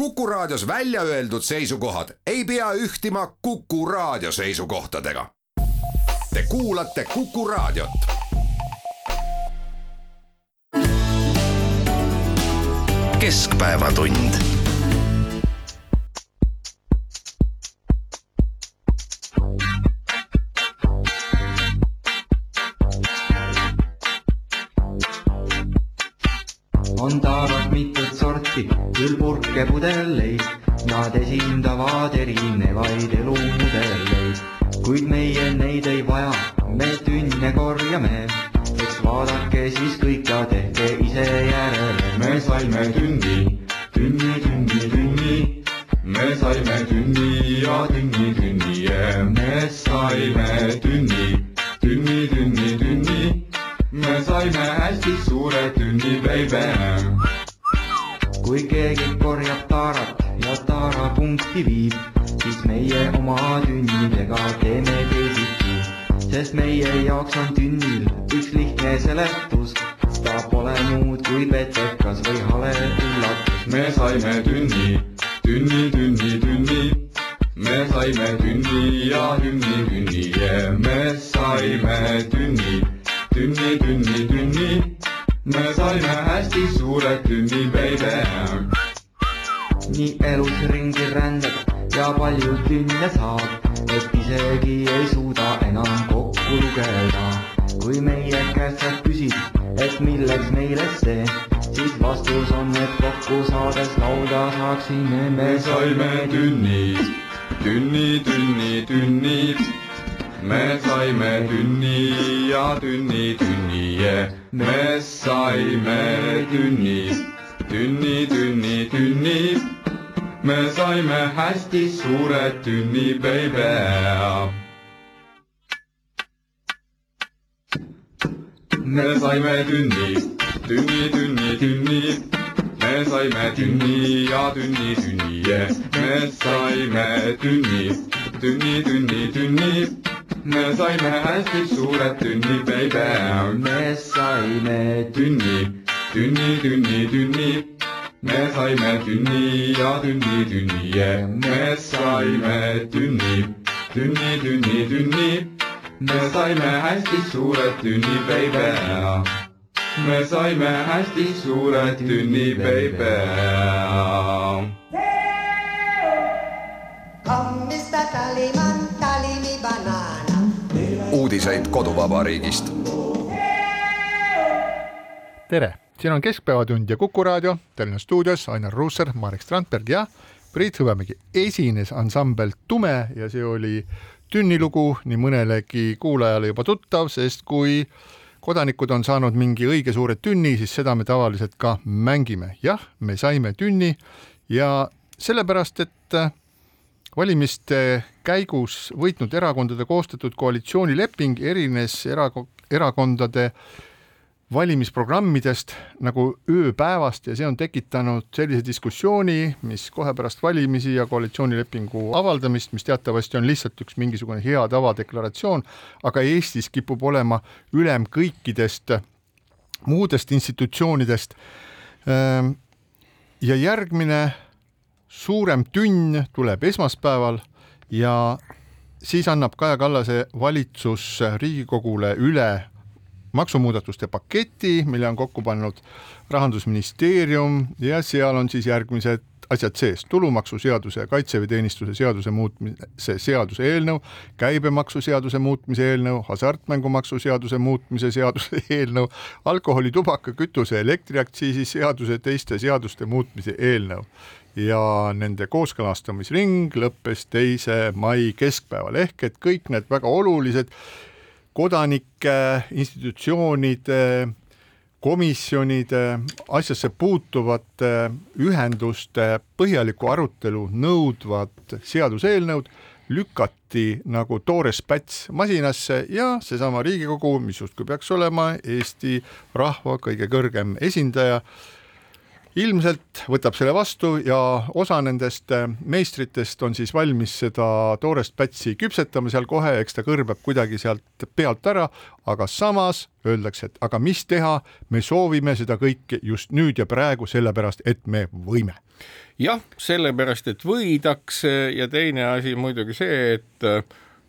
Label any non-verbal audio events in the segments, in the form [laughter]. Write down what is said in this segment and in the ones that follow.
Kuku Raadios välja öeldud seisukohad ei pea ühtima Kuku Raadio seisukohtadega. Te kuulate Kuku Raadiot. keskpäevatund on taarat mitut sorti, küll purke pudeleid, nad esindavad erinevaid elumudeleid. kuid meie neid ei vaja, me tünne korjame, eks vaadake siis kõik ja tehke ise järele. me saime tünni, tünni, tünni, tünni, me saime tünni ja tünni, tünni ja me saime tünni, tünni, tünni, tünni me saime hästi suure tünni, baby. Kui keegi korjab taarat ja taarapunkti viib, siis meie oma tünnidega teeme teisiti. sest meie jaoks on tünnil üks lihtne seletus, ta pole muud kui petekas või hale üllatus. me saime tünni, tünni, tünni, tünni me saime tünni ja tünni, tünni ja me saime tünni tünni, tünni, tünni. Me saime hästi suure tünni, baby. nii elus ringi rändad ja palju tünne saab, et isegi ei suuda enam kokku lugeda. kui meie käest sa küsid, et milleks meile see, siis vastus on, et kokku saades laulda saaksime me. me saime tünni, tünni, tünni, tünni me saime tünni ja tünni, tünni yeah. me saime tünni, tünni, tünni, tünni. me saime hästi suure tünni, baby. me saime tünni, tünni, tünni, tünni. me saime tünni ja tünni, tünni me saime tünni, tünni, tünni, tünni me saime hästi suure tünni, baby. me saime tünni, tünni, tünni, tünni. me saime tünni ja tünni, tünni yeah. me saime tünni, tünni, tünni, tünni. me saime hästi suure tünni, baby. me saime hästi suure tünni, baby. Uudiseid koduvabariigist. tere, siin on Keskpäevatund ja Kuku raadio, Tallinna stuudios Ainar Ruussaar, Marek Strandberg ja Priit Hõbemägi. esines ansambel Tume ja see oli tünnilugu nii mõnelegi kuulajale juba tuttav, sest kui kodanikud on saanud mingi õige suure tünni, siis seda me tavaliselt ka mängime. jah, me saime tünni ja sellepärast, et valimiste käigus võitnud erakondade koostatud koalitsioonileping erines era-, erakondade valimisprogrammidest nagu ööpäevast ja see on tekitanud sellise diskussiooni, mis kohe pärast valimisi ja koalitsioonilepingu avaldamist, mis teatavasti on lihtsalt üks mingisugune hea tava deklaratsioon, aga Eestis kipub olema ülem kõikidest muudest institutsioonidest. Ehm, ja järgmine suurem tünn tuleb esmaspäeval ja siis annab Kaja Kallase valitsus Riigikogule üle maksumuudatuste paketi, mille on kokku pannud rahandusministeerium ja seal on siis järgmised asjad sees, tulumaksuseaduse ja kaitseväeteenistuse seaduse muutmise seaduse eelnõu, käibemaksuseaduse muutmise eelnõu, hasartmängumaksu seaduse muutmise seaduse [laughs] eelnõu, alkoholi, tubaka, kütuse, elektriaktsiisi seaduse, teiste seaduste muutmise eelnõu ja nende kooskõlastamisring lõppes teise mai keskpäeval. Ehk et kõik need väga olulised kodanike, institutsioonide, komisjonide, asjasse puutuvate ühenduste põhjalikku arutelu nõudvad seaduseelnõud lükati nagu toores päts masinasse ja seesama Riigikogu, mis justkui peaks olema Eesti rahva kõige kõrgem esindaja, ilmselt võtab selle vastu ja osa nendest äh, meistritest on siis valmis seda toorest pätsi küpsetama seal kohe, eks ta kõrbeb kuidagi sealt pealt ära, aga samas öeldakse, et aga mis teha, me soovime seda kõike just nüüd ja praegu, sellepärast et me võime. jah, sellepärast, et võidakse ja teine asi muidugi see, et äh,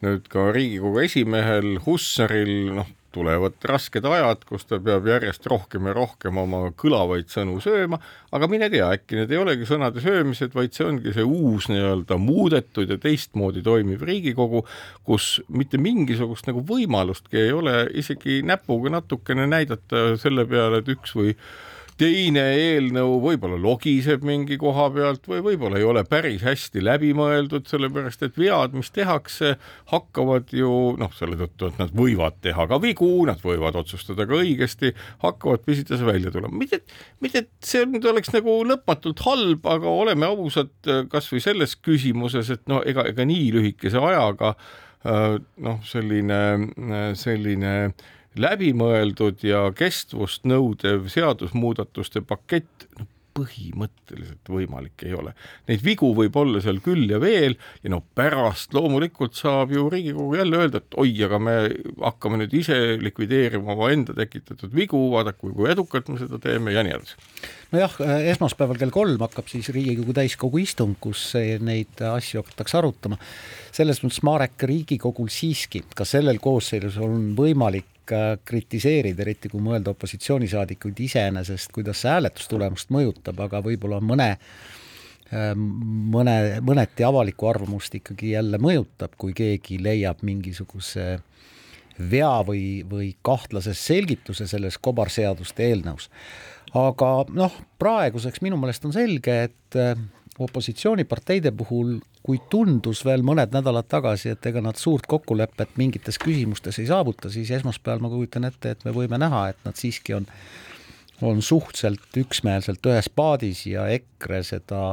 nüüd ka Riigikogu esimehel Hussaril, noh, tulevad rasked ajad, kus ta peab järjest rohkem ja rohkem oma kõlavaid sõnu sööma, aga mine tea, äkki need ei olegi sõnade söömised, vaid see ongi see uus nii-öelda muudetud ja teistmoodi toimiv Riigikogu, kus mitte mingisugust nagu võimalustki ei ole isegi näpuga natukene näidata selle peale, et üks või teine eelnõu võib-olla logiseb mingi koha pealt või võib-olla ei ole päris hästi läbimõeldud, sellepärast et vead, mis tehakse, hakkavad ju noh, selle tõttu, et nad võivad teha ka vigu, nad võivad otsustada ka õigesti, hakkavad pisitase välja tulema. mitte, mitte see nüüd oleks nagu lõpmatult halb, aga oleme ausad kasvõi selles küsimuses, et no ega, ega nii lühikese ajaga äh, noh, selline, selline läbimõeldud ja kestvust nõudev seadusmuudatuste pakett no, põhimõtteliselt võimalik ei ole. Neid vigu võib olla seal küll ja veel ja no pärast loomulikult saab ju Riigikogu jälle öelda, et oi, aga me hakkame nüüd ise likvideerima omaenda tekitatud vigu, vaadake, kui edukalt me seda teeme ja nii edasi. nojah, esmaspäeval kell kolm hakkab siis Riigikogu täiskogu istung, kus neid asju hakatakse arutama. selles mõttes Marek, Riigikogul siiski ka sellel koosseisul on võimalik kritiseerida, eriti kui mõelda opositsioonisaadikuid iseenesest, kuidas see hääletustulemust mõjutab, aga võib-olla mõne mõne, mõneti avalikku arvamust ikkagi jälle mõjutab, kui keegi leiab mingisuguse vea või, või kahtlase selgituse selles kobarseaduste eelnõus. aga noh, praeguseks minu meelest on selge, et opositsiooniparteide puhul, kui tundus veel mõned nädalad tagasi, et ega nad suurt kokkulepet mingites küsimustes ei saavuta, siis esmaspäeval ma kujutan ette, et me võime näha, et nad siiski on, on suhteliselt üksmeelselt ühes paadis ja EKRE seda,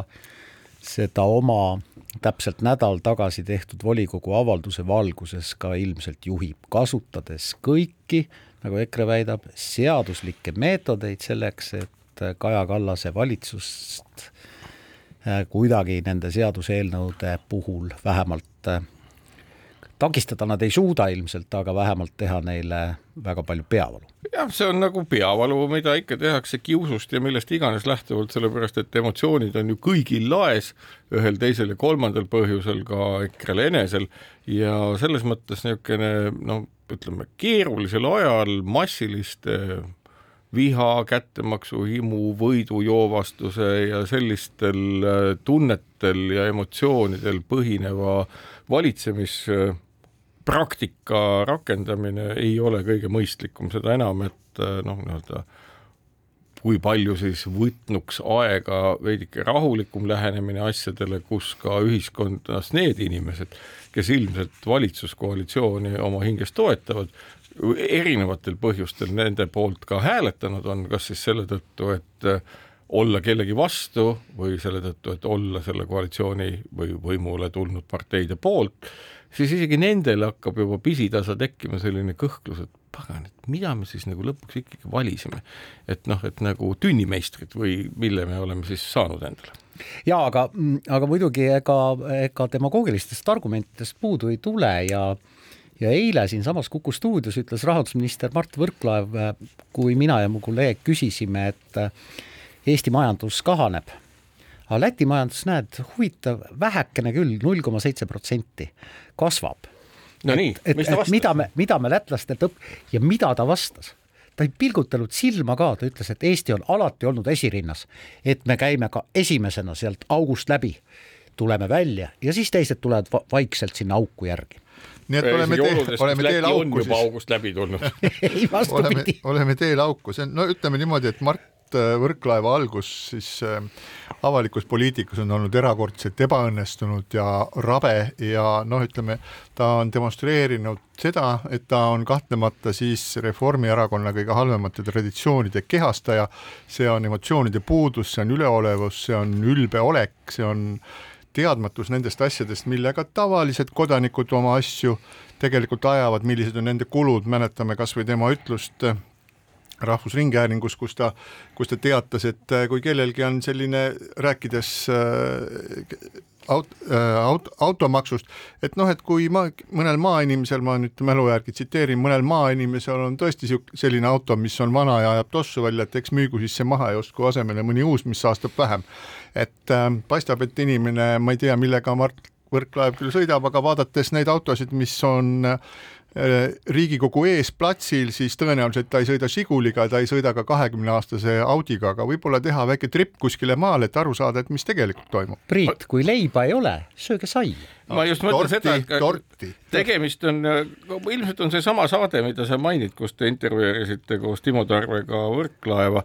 seda oma täpselt nädal tagasi tehtud volikogu avalduse valguses ka ilmselt juhib, kasutades kõiki, nagu EKRE väidab, seaduslikke meetodeid selleks, et Kaja Kallase valitsust Äh, kuidagi nende seaduseelnõude puhul vähemalt äh, takistada nad ei suuda ilmselt, aga vähemalt teha neile väga palju peavalu. jah, see on nagu peavalu, mida ikka tehakse kiusust ja millest iganes lähtuvalt, sellepärast et emotsioonid on ju kõigil laes, ühel, teisel ja kolmandal põhjusel ka EKRE-l enesel ja selles mõttes niisugune noh, ütleme keerulisel ajal massiliste viha, kättemaksu, himu, võidujoovastuse ja sellistel äh, tunnetel ja emotsioonidel põhineva valitsemispraktika rakendamine ei ole kõige mõistlikum, seda enam, et äh, noh, nii-öelda kui palju siis võtnuks aega veidike rahulikum lähenemine asjadele, kus ka ühiskonnas need inimesed, kes ilmselt valitsuskoalitsiooni oma hinges toetavad, erinevatel põhjustel nende poolt ka hääletanud on, kas siis selle tõttu, et äh, olla kellegi vastu või selle tõttu, et olla selle koalitsiooni või võimule tulnud parteide poolt, siis isegi nendel hakkab juba pisitasa tekkima selline kõhklus, et pagan, et mida me siis nagu lõpuks ikkagi valisime. et noh, et nagu tünnimeistrid või mille me oleme siis saanud endale jaa, aga, aga muidugi ega, ega demagoogilistest argumentidest puudu ei tule ja äh, ja eile siinsamas Kuku stuudios ütles rahandusminister Mart Võrklaev, kui mina ja mu kolleeg küsisime, et Eesti majandus kahaneb, aga Läti majandus, näed, huvitav, vähekene küll, null koma seitse protsenti kasvab. no et, nii, mis ta vastas? mida me, mida me lätlastelt õp- ja mida ta vastas? ta ei pilgutanud silma ka, ta ütles, et Eesti on alati olnud esirinnas, et me käime ka esimesena sealt august läbi, tuleme välja ja siis teised tulevad va vaikselt sinna auku järgi nii et oleme teel, oleme teel auku siis. august läbi tulnud [laughs] ei vastupidi. oleme, oleme teel auku, see on, no ütleme niimoodi, et Mart äh, Võrklaeva algus siis äh, avalikus poliitikas on olnud erakordselt ebaõnnestunud ja rabe ja noh, ütleme, ta on demonstreerinud seda, et ta on kahtlemata siis Reformierakonna kõige halvemate traditsioonide kehastaja, see on emotsioonide puudus, see on üleolevus, see on ülbe olek, see on teadmatus nendest asjadest, millega tavalised kodanikud oma asju tegelikult ajavad, millised on nende kulud, mäletame kas või tema ütlust Rahvusringhäälingus, kus ta, kus ta teatas, et äh, kui kellelgi on selline, rääkides äh, aut-, aut-, automaksust, et noh, et kui ma, mõnel maainimesel, ma nüüd mälu järgi tsiteerin, mõnel maainimesel on tõesti siuk-, selline auto, mis on vana ja ajab tossu välja, et eks müügu siis see maha ja ostku asemele mõni uus, mis saastab vähem. et äh, paistab, et inimene, ma ei tea, millega Mart Võrklaev küll sõidab, aga vaadates neid autosid, mis on äh, Riigikogu ees platsil, siis tõenäoliselt ta ei sõida Žiguliga, ta ei sõida ka kahekümne aastase Audiga, aga võib-olla teha väike tripp kuskile maale, et aru saada, et mis tegelikult toimub. Priit, kui leiba ei ole, sööge sai ma just mõtlen seda, et torti. tegemist on, ilmselt on seesama saade, mida sa mainid, kus te intervjueerisite koos Timo Tarvega Võrklaeva.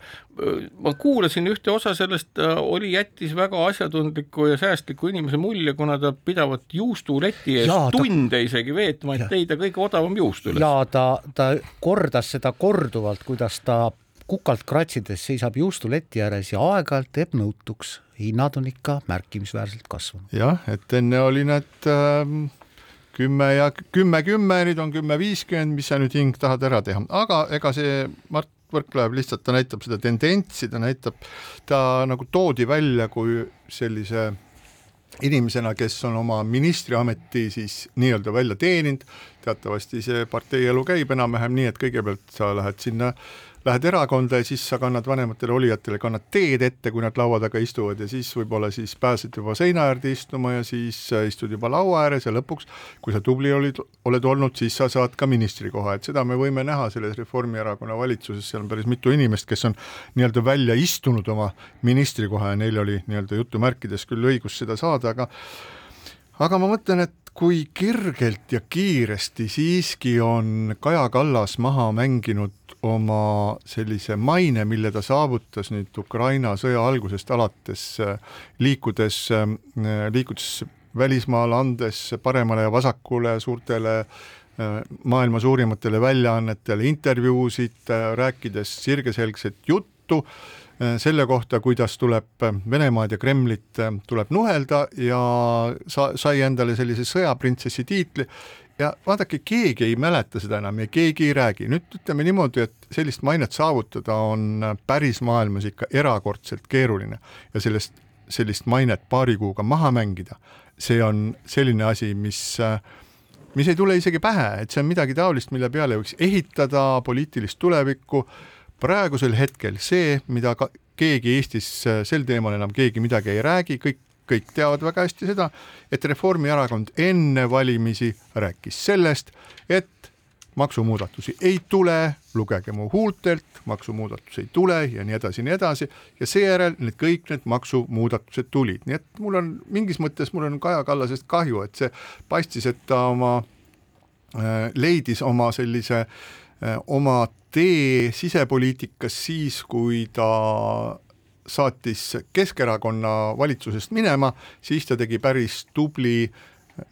ma kuulasin ühte osa sellest, oli, jättis väga asjatundliku ja säästliku inimese mulje, kuna ta pidavat juustuleti ees ja, tunde ta... isegi veetma, et leida kõige odavam juust üles. ja ta, ta kordas seda korduvalt, kuidas ta kukalt kratsides seisab juustuleti ääres ja aeg-ajalt teeb nõutuks. Hinnad on ikka märkimisväärselt kasvanud. jah, et enne oli need äh, kümme ja kümme, kümme, nüüd on kümme viiskümmend, mis sa nüüd hing tahad ära teha, aga ega see Mart Võrklaev lihtsalt, ta näitab seda tendentsi, ta näitab, ta nagu toodi välja kui sellise inimesena, kes on oma ministriameti siis nii-öelda välja teeninud, teatavasti see parteielu käib enam-vähem nii, et kõigepealt sa lähed sinna äh, lähed erakonda ja siis sa kannad vanematele olijatele, kannad teed ette, kui nad laua taga istuvad ja siis võib-olla siis pääsed juba seina äärde istuma ja siis äh, istud juba laua ääres ja lõpuks, kui sa tubli olid, oled olnud, siis sa saad ka ministrikoha, et seda me võime näha selles Reformierakonna valitsuses, seal on päris mitu inimest, kes on nii-öelda välja istunud oma ministrikoha ja neil oli nii-öelda jutumärkides küll õigus seda saada, aga aga ma mõtlen, et kui kergelt ja kiiresti siiski on Kaja Kallas maha mänginud oma sellise maine, mille ta saavutas nüüd Ukraina sõja algusest alates, liikudes, liikudes välismaale, andes paremale ja vasakule suurtele maailma suurimatele väljaannetele intervjuusid, rääkides sirgeselgset juttu selle kohta, kuidas tuleb Venemaad ja Kremlit tuleb nuhelda ja sa-, sai endale sellise sõjaprintsessi tiitli. Ja vaadake, keegi ei mäleta seda enam ja keegi ei räägi, nüüd ütleme niimoodi, et sellist mainet saavutada on päris maailmas ikka erakordselt keeruline. Ja sellest, sellist mainet paari kuuga maha mängida, see on selline asi, mis mis ei tule isegi pähe, et see on midagi taolist, mille peale võiks ehitada poliitilist tulevikku, praegusel hetkel see, mida ka keegi Eestis sel teemal enam keegi midagi ei räägi, kõik kõik teavad väga hästi seda, et Reformierakond enne valimisi rääkis sellest, et maksumuudatusi ei tule, lugege mu huultelt, maksumuudatusi ei tule ja nii edasi ja nii edasi. Ja seejärel need kõik need maksumuudatused tulid, nii et mul on mingis mõttes, mul on Kaja Kallasest kahju, et see paistis, et ta oma äh, leidis oma sellise äh, oma tee sisepoliitikas siis, kui ta saatis Keskerakonna valitsusest minema, siis ta tegi päris tubli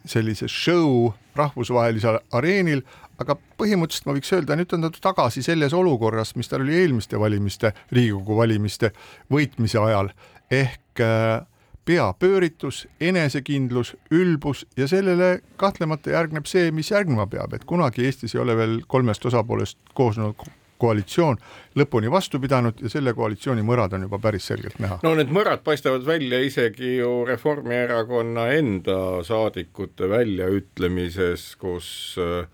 sellise show rahvusvahelisel areenil, aga põhimõtteliselt ma võiks öelda, nüüd on ta tagasi selles olukorras, mis tal oli eelmiste valimiste, Riigikogu valimiste võitmise ajal, ehk äh, peapööritus, enesekindlus, ülbus ja sellele kahtlemata järgneb see, mis järgnema peab, et kunagi Eestis ei ole veel kolmest osapoolest koosnenud koalitsioon lõpuni vastu pidanud ja selle koalitsiooni mõrad on juba päris selgelt näha. no need mõrad paistavad välja isegi ju Reformierakonna enda saadikute väljaütlemises, kus äh,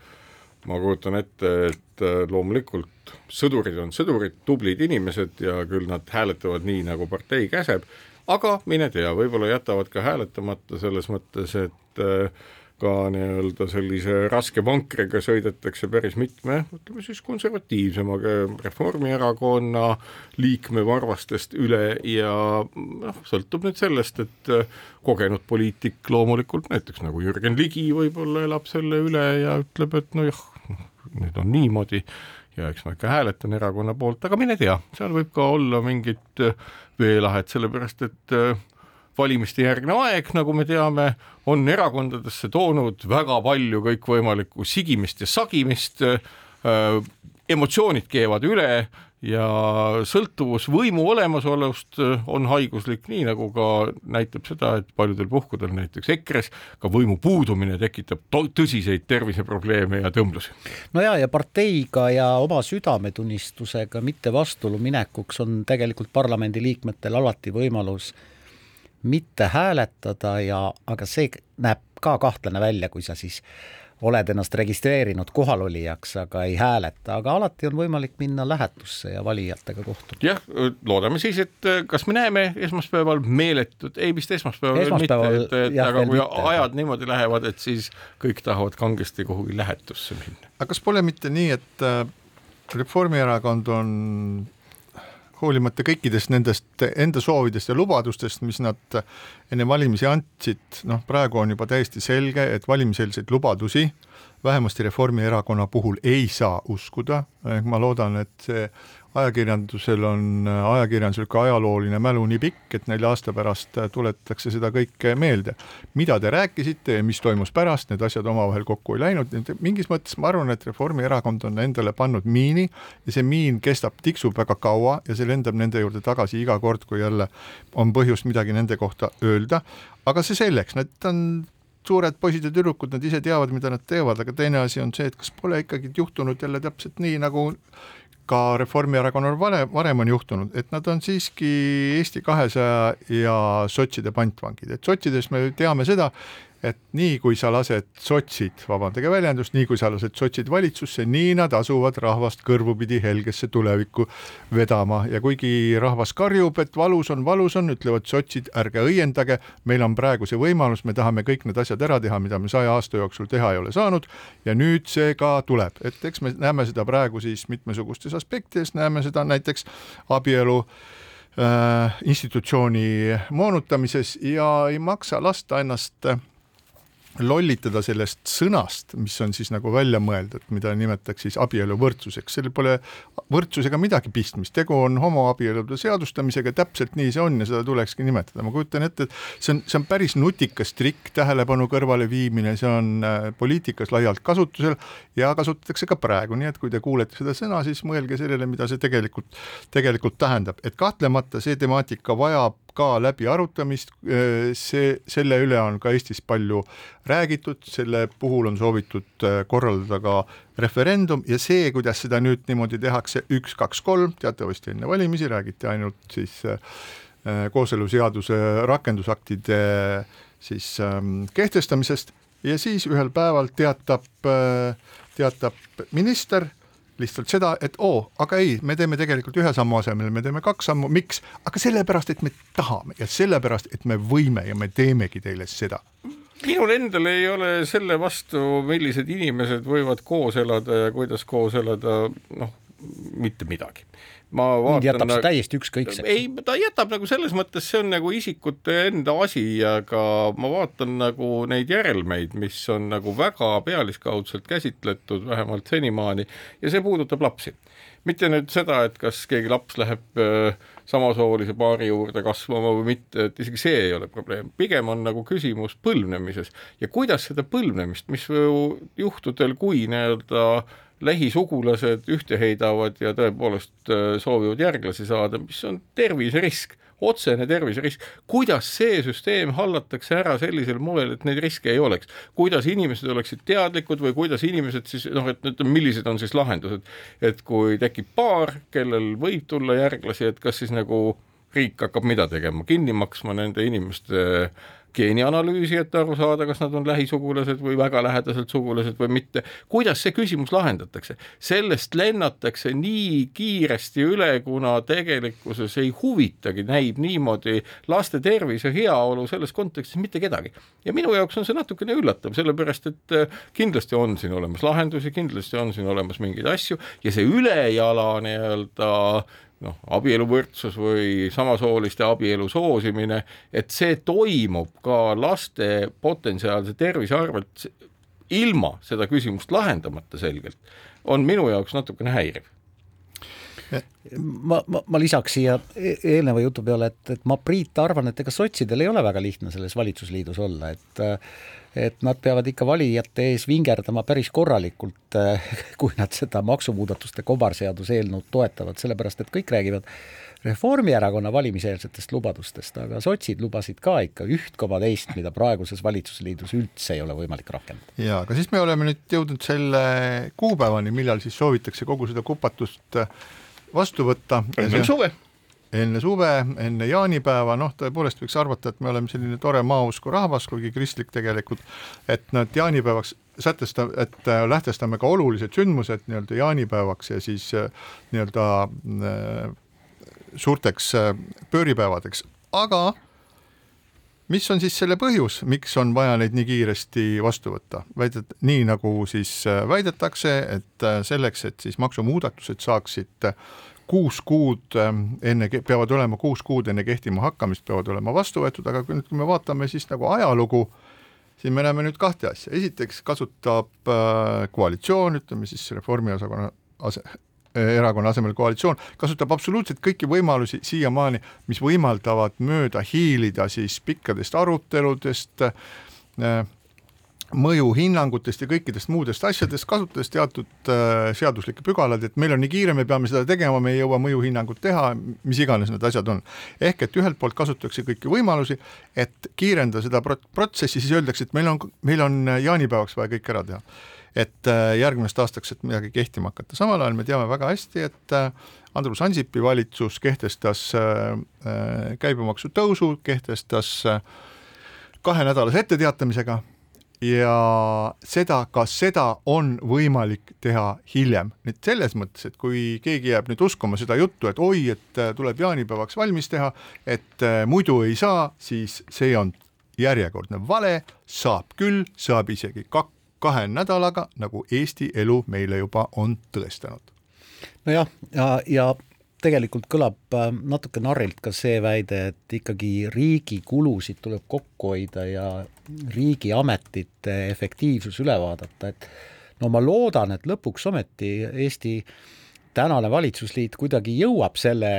ma kujutan ette, et äh, loomulikult sõdurid on sõdurid, tublid inimesed ja küll nad hääletavad nii, nagu partei käseb, aga mine tea, võib-olla jätavad ka hääletamata selles mõttes, et äh, ka nii-öelda sellise raske vankriga sõidetakse päris mitme, ütleme siis konservatiivsema Reformierakonna liikme varvastest üle ja noh, sõltub nüüd sellest, et kogenud poliitik loomulikult, näiteks nagu Jürgen Ligi võib-olla elab selle üle ja ütleb, et nojah, nüüd on niimoodi ja eks ma ikka hääletan erakonna poolt, aga mine tea, seal võib ka olla mingit veelahet, sellepärast et äh, valimiste järgne aeg, nagu me teame, on erakondadesse toonud väga palju kõikvõimalikku sigimist ja sagimist äh,, emotsioonid keevad üle ja sõltuvus võimu olemasolust äh, on haiguslik, nii nagu ka näitab seda, et paljudel puhkudel näiteks EKRE-s ka võimu puudumine tekitab tõsiseid terviseprobleeme ja tõmblusi. no ja, ja parteiga ja oma südametunnistusega mitte vastuolu minekuks on tegelikult parlamendiliikmetel alati võimalus mitte hääletada ja, aga see näeb ka kahtlane välja, kui sa siis oled ennast registreerinud kohalolijaks, aga ei hääleta, aga alati on võimalik minna lähetusse ja valijatega kohtuda. jah, loodame siis, et äh, kas me näeme esmaspäeval meeletut, ei vist esmaspäeval, esmaspäeval veel mitte, et, et jah, aga kui mitte. ajad niimoodi lähevad, et siis kõik tahavad kangesti kuhugi lähetusse minna. aga kas pole mitte nii, et äh, Reformierakond on hoolimata kõikidest nendest enda soovidest ja lubadustest, mis nad enne valimisi andsid, noh praegu on juba täiesti selge, et valimiseelseid lubadusi vähemasti Reformierakonna puhul ei saa uskuda, ma loodan, et see ajakirjandusel on, ajakirjandusel ka ajalooline mälu nii pikk, et nelja aasta pärast tuletatakse seda kõike meelde. mida te rääkisite ja mis toimus pärast, need asjad omavahel kokku ei läinud, mingis mõttes ma arvan, et Reformierakond on endale pannud miini ja see miin kestab, tiksub väga kaua ja see lendab nende juurde tagasi iga kord, kui jälle on põhjust midagi nende kohta öelda, aga see selleks, nad on suured poisid ja tüdrukud, nad ise teavad, mida nad teevad, aga teine asi on see, et kas pole ikkagi juhtunud jälle täpselt nii, nagu ka Reformierakonnal varem, varem on juhtunud, et nad on siiski Eesti kahesaja ja sotside pantvangid, et sotsides me teame seda, et nii kui sa lased sotsid, vabandage väljendust, nii kui sa lased sotsid valitsusse, nii nad asuvad rahvast kõrvupidi helgesse tulevikku vedama. Ja kuigi rahvas karjub, et valus on, valus on, ütlevad sotsid, ärge õiendage, meil on praegu see võimalus, me tahame kõik need asjad ära teha, mida me saja aasta jooksul teha ei ole saanud. Ja nüüd see ka tuleb, et eks me näeme seda praegu siis mitmesugustes aspektides, näeme seda näiteks abielu äh, institutsiooni moonutamises. Ja ei maksa lasta ennast äh, lollitada sellest sõnast, mis on siis nagu välja mõeldud, mida nimetatakse siis abieluvõrdsuseks, sellel pole võrdsusega midagi pistmist, tegu on homoabielude seadustamisega, täpselt nii see on ja seda tulekski nimetada, ma kujutan ette, et see on, see on päris nutikas trikk, tähelepanu kõrvaleviimine, see on äh, poliitikas laialt kasutusel ja kasutatakse ka praegu, nii et kui te kuulete seda sõna, siis mõelge sellele, mida see tegelikult, tegelikult tähendab, et kahtlemata see temaatika vajab ka läbiarutamist, see, selle üle on ka Eestis palju räägitud, selle puhul on soovitud korraldada ka referendum ja see, kuidas seda nüüd niimoodi tehakse, üks, kaks, kolm, teatavasti enne valimisi räägiti ainult siis kooseluseaduse rakendusaktide siis kehtestamisest. Ja siis ühel päeval teatab, teatab minister lihtsalt seda, et oo, aga ei, me teeme tegelikult ühe sammu asemel, me teeme kaks sammu, miks, aga sellepärast, et me tahame ja sellepärast, et me võime ja me teemegi teile seda. Minul endal ei ole selle vastu, millised inimesed võivad koos elada ja kuidas koos elada, noh, mitte midagi ma vaatan. jätab see täiesti ükskõikseks. ei, ta jätab nagu selles mõttes, see on nagu isikute enda asi, aga ma vaatan nagu neid järelmeid, mis on nagu väga pealiskaudselt käsitletud, vähemalt senimaani, ja see puudutab lapsi. mitte nüüd seda, et kas keegi laps läheb äh, samasoolise paari juurde kasvama või mitte, et isegi see ei ole probleem, pigem on nagu küsimus põlvnemises ja kuidas seda põlvnemist, mis juhtudel, kui nii-öelda lähisugulased ühte heidavad ja tõepoolest äh, soovivad järglasi saada, mis on terviserisk, otsene terviserisk. kuidas see süsteem hallatakse ära sellisel moel, et neid riske ei oleks, kuidas inimesed oleksid teadlikud või kuidas inimesed siis noh, et ütleme, millised on siis lahendused, et kui tekib paar, kellel võib tulla järglasi, et kas siis nagu riik hakkab mida tegema, kinni maksma nende inimeste äh, geenianalüüsi, et aru saada, kas nad on lähisugulased või väga lähedaselt sugulased või mitte. kuidas see küsimus lahendatakse? sellest lennatakse nii kiiresti üle, kuna tegelikkuses ei huvitagi, näib niimoodi laste tervis ja heaolu selles kontekstis mitte kedagi. ja minu jaoks on see natukene üllatav, sellepärast et äh, kindlasti on siin olemas lahendusi, kindlasti on siin olemas mingeid asju ja see ülejala nii-öelda noh, abieluvõrdsus või samasooliste abielu soosimine, et see toimub ka laste potentsiaalse tervise arvelt ilma seda küsimust lahendamata selgelt, on minu jaoks natukene häiriv. Ma, ma, ma lisaks siia e- eelneva jutu peale, et, et ma, Priit, arvan, et ega sotsidel ei ole väga lihtne selles valitsusliidus olla, et et nad peavad ikka valijate ees vingerdama päris korralikult, [laughs] kui nad seda maksumuudatuste kobarseaduse eelnõud toetavad, sellepärast et kõik räägivad Reformierakonna valimiseelsetest lubadustest, aga sotsid lubasid ka ikka üht koma teist, mida praeguses valitsusliidus üldse ei ole võimalik rakendada. jaa, aga siis me oleme nüüd jõudnud selle kuupäevani, millal siis soovitakse kogu seda kupatust vastu võtta. enne suve. Enne suve, enne jaanipäeva, noh, tõepoolest võiks arvata, et me oleme selline tore maausku rahvas, kuigi kristlik tegelikult, et nad jaanipäevaks sätesta-, et äh, lähtestame ka olulised sündmused nii-öelda jaanipäevaks ja siis äh, nii-öelda äh, suurteks pööripäevadeks, aga mis on siis selle põhjus, miks on vaja neid nii kiiresti vastu võtta? väidet-, nii nagu siis väidetakse, et selleks, et siis maksumuudatused saaksid kuus kuud ähm, enne, peavad olema kuus kuud enne kehtima hakkamist, peavad olema vastu võetud, aga kui nüüd, kui me vaatame siis nagu ajalugu, siin me näeme nüüd kahte asja, esiteks kasutab äh, koalitsioon, ütleme siis Reformierakonna ase-, erakonna asemel koalitsioon, kasutab absoluutselt kõiki võimalusi siiamaani, mis võimaldavad mööda hiilida siis pikkadest aruteludest äh,, mõjuhinnangutest ja kõikidest muudest asjadest, kasutades teatud äh, seaduslikke pügalaid, et meil on nii kiire, me peame seda tegema, me ei jõua mõjuhinnangut teha, mis iganes need asjad on. ehk et ühelt poolt kasutatakse kõiki võimalusi, et kiirendada seda prot-, protsessi, siis öeldakse, et meil on, meil on jaanipäevaks vaja kõik ära teha. et äh, järgmisest aastaks, et midagi kehtima hakata, samal ajal me teame väga hästi, et äh, Andrus Ansipi valitsus kehtestas äh, äh käibemaksu tõusu, kehtestas äh, kahenädalase etteteatamisega ja seda, kas seda on võimalik teha hiljem. nüüd selles mõttes, et kui keegi jääb nüüd uskuma seda juttu, et oi, et äh, tuleb jaanipäevaks valmis teha, et äh, muidu ei saa, siis see on järjekordne vale, saab küll, saab isegi kak-, kahe nädalaga, nagu Eesti elu meile juba on tõestanud. nojah, ja, ja tegelikult kõlab äh, natuke narrilt ka see väide, et ikkagi riigi kulusid tuleb kokku hoida ja riigiametite efektiivsus üle vaadata, et no ma loodan, et lõpuks ometi Eesti tänane valitsusliit kuidagi jõuab selle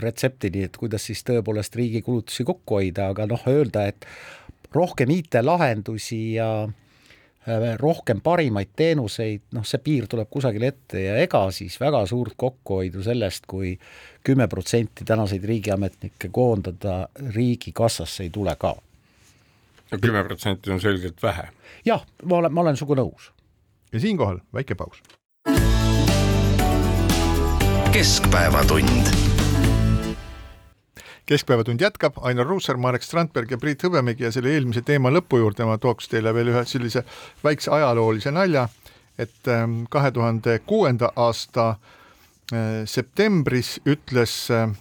retseptini, et kuidas siis tõepoolest riigi kulutusi kokku hoida, aga noh, öelda, et rohkem IT-lahendusi ja rohkem parimaid teenuseid, noh, see piir tuleb kusagile ette ja ega siis väga suurt kokkuhoidu sellest kui, kui kümme protsenti tänaseid riigiametnikke koondada riigikassasse ei tule ka. no kümme protsenti on selgelt vähe. jah, ma olen, ma olen sinuga nõus. ja siinkohal väike paus. keskpäevatund keskpäevatund jätkab, Ainar Ruussaar, Marek Strandberg ja Priit Hõbemägi ja selle eelmise teema lõpu juurde ma tooks teile veel ühe sellise väikse ajaloolise nalja, et ähm, kahe tuhande kuuenda aasta äh, septembris ütles äh,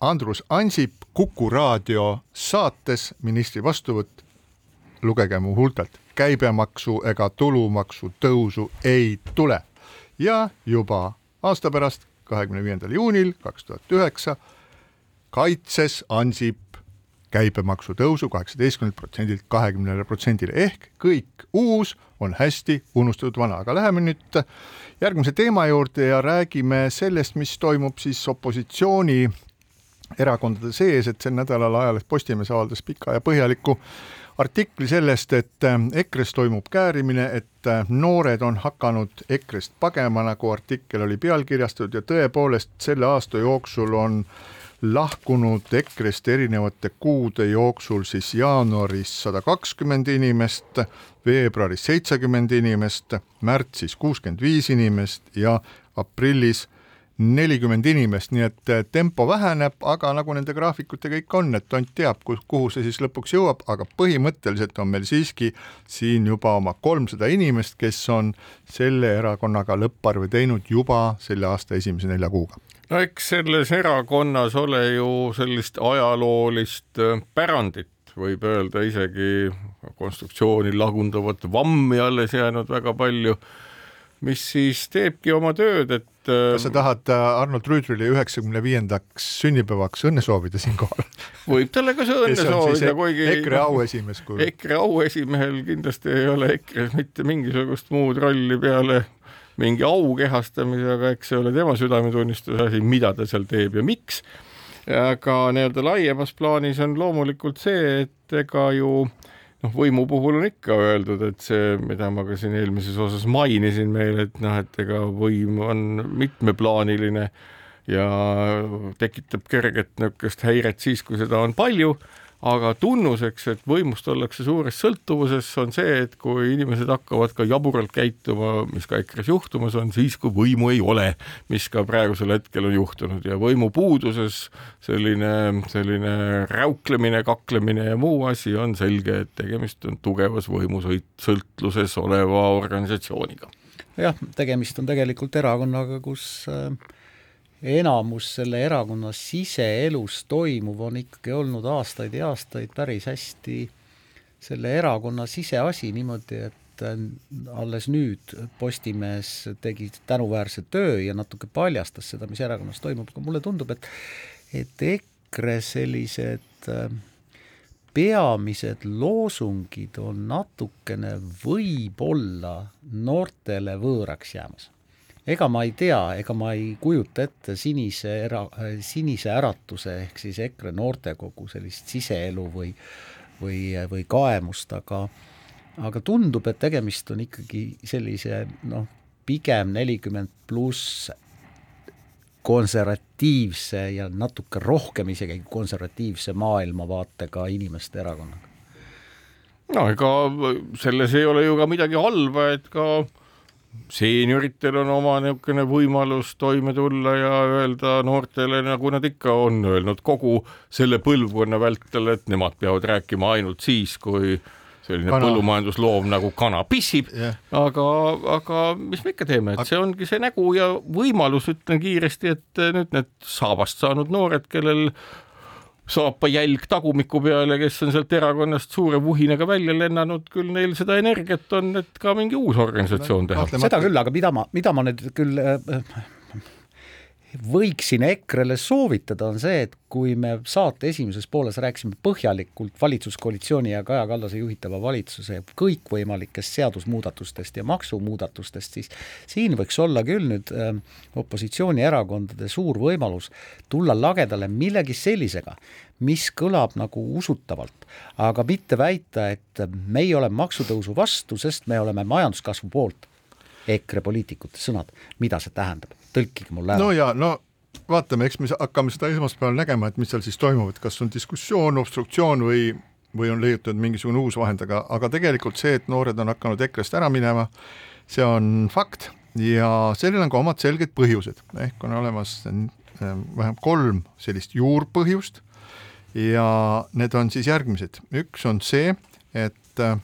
Andrus Ansip Kuku raadio saates ministri vastuvõtt, lugege mu huultelt, käibemaksu ega tulumaksu tõusu ei tule. Ja juba aasta pärast, kahekümne viiendal juunil kaks tuhat üheksa kaitses Ansip käibemaksu tõusu kaheksateistkümnelt protsendilt kahekümnele protsendile. Ehk kõik uus on hästi unustatud vana, aga läheme nüüd järgmise teema juurde ja räägime sellest, mis toimub siis opositsiooni erakondade sees, et sel nädalal ajaleht Postimees avaldas pika ja põhjaliku artikli sellest, et EKRE-s toimub käärimine, et noored on hakanud EKRE-st pagema, nagu artikkel oli pealkirjastatud ja tõepoolest selle aasta jooksul on äh, lahkunud EKRE-st erinevate kuude jooksul siis jaanuaris sada kakskümmend inimest, veebruaris seitsekümmend inimest, märtsis kuuskümmend viis inimest ja aprillis nelikümmend inimest, nii et eh, tempo väheneb, aga nagu nende graafikutega ikka on, et tont teab, kuhu see siis lõpuks jõuab, aga põhimõtteliselt on meil siiski siin juba oma kolmsada inimest, kes on selle erakonnaga lõpparve teinud juba selle aasta esimese nelja kuuga. No eks selles erakonnas ole ju sellist ajaloolist äh, pärandit, võib öelda isegi konstruktsiooni lagundavat vammi alles jäänud väga palju, mis siis teebki oma tööd, et äh, kas sa tahad äh, Arnold Rüütrile üheksakümne viiendaks sünnipäevaks õnne soovida siinkohal? [laughs] võib talle ka õnne soovida, kuigi EKRE auesimees kui EKRE auesimehel kindlasti ei ole EKRE-s mitte mingisugust muud rolli peale mingi au kehastamisega, eks see ole tema südametunnistuse asi, mida ta seal teeb ja miks. aga nii-öelda laiemas plaanis on loomulikult see, et ega ju noh, võimu puhul on ikka öeldud, et see, mida ma ka siin eelmises osas mainisin meile, et noh, et ega võim on mitmeplaaniline ja tekitab kerget niisugust häiret siis, kui seda on palju aga tunnuseks, et võimust ollakse suures sõltuvuses, on see, et kui inimesed hakkavad ka jaburalt käituma, mis ka EKRE-s juhtumas on, siis kui võimu ei ole, mis ka praegusel hetkel on juhtunud ja võimu puuduses selline, selline räuklemine, kaklemine ja muu asi on selge, et tegemist on tugevas võimusõltluses oleva organisatsiooniga. jah, tegemist on tegelikult erakonnaga, kus äh enamus selle erakonna siseelus toimuv on ikkagi olnud aastaid ja aastaid päris hästi selle erakonna siseasi niimoodi, et äh, alles nüüd Postimees tegi tänuväärse töö ja natuke paljastas seda, mis erakonnas toimub, aga mulle tundub, et et EKRE sellised äh, peamised loosungid on natukene võib-olla noortele võõraks jäämas ega ma ei tea, ega ma ei kujuta ette sinise era-, sinise äratuse ehk siis EKRE noortekogu sellist siseelu või või, või kaemust, aga aga tundub, et tegemist on ikkagi sellise noh, pigem nelikümmend pluss konservatiivse ja natuke rohkem isegi konservatiivse maailmavaatega inimeste erakonnaga. no ega selles ei ole ju ka midagi halba, et ka äh, seenioritel on oma niisugune võimalus toime tulla ja öelda noortele, nagu nad ikka on öelnud kogu selle põlvkonna vältel, et nemad peavad rääkima ainult siis, kui selline kana. põllumajandusloom nagu kana pissib yeah., aga, aga mis me ikka teeme, et see ongi see nägu ja võimalus, ütlen kiiresti, et nüüd need saabast saanud noored, kellel saapa jälg tagumiku peale, kes on sealt erakonnast suure vuhinaga välja lennanud, küll neil seda energiat on, et ka mingi uus organisatsioon teha. seda küll, aga mida ma, mida ma nüüd küll äh, võiksin EKRE-le soovitada, on see, et kui me saate esimeses pooles rääkisime põhjalikult valitsuskoalitsiooni ja Kaja Kallase juhitava valitsuse kõikvõimalikest seadusmuudatustest ja maksumuudatustest, siis siin võiks olla küll nüüd äh, opositsioonierakondade suur võimalus tulla lagedale millegi sellisega, mis kõlab nagu usutavalt, aga mitte väita, et meie oleme maksutõusu vastu, sest me oleme majanduskasvu poolt. EKRE poliitikute sõnad, mida see tähendab, tõlkige mulle ära. no ja no vaatame, eks me hakkame seda esmaspäeval nägema, et mis seal siis toimub, et kas on diskussioon, obstruktsioon või, või on leiutatud mingisugune uus vahend, aga, aga tegelikult see, et noored on hakanud EKRE-st ära minema, see on fakt ja sellel on ka omad selged põhjused, ehk on olemas äh, vähemalt kolm sellist juurpõhjust ja need on siis järgmised, üks on see, et äh,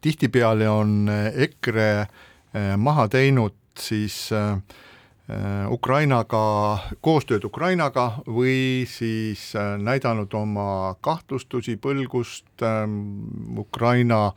tihtipeale on EKRE äh, Äh, maha teinud siis äh, äh, Ukrainaga, koostööd Ukrainaga või siis näidanud oma kahtlustusi, põlgust ähm, Ukraina,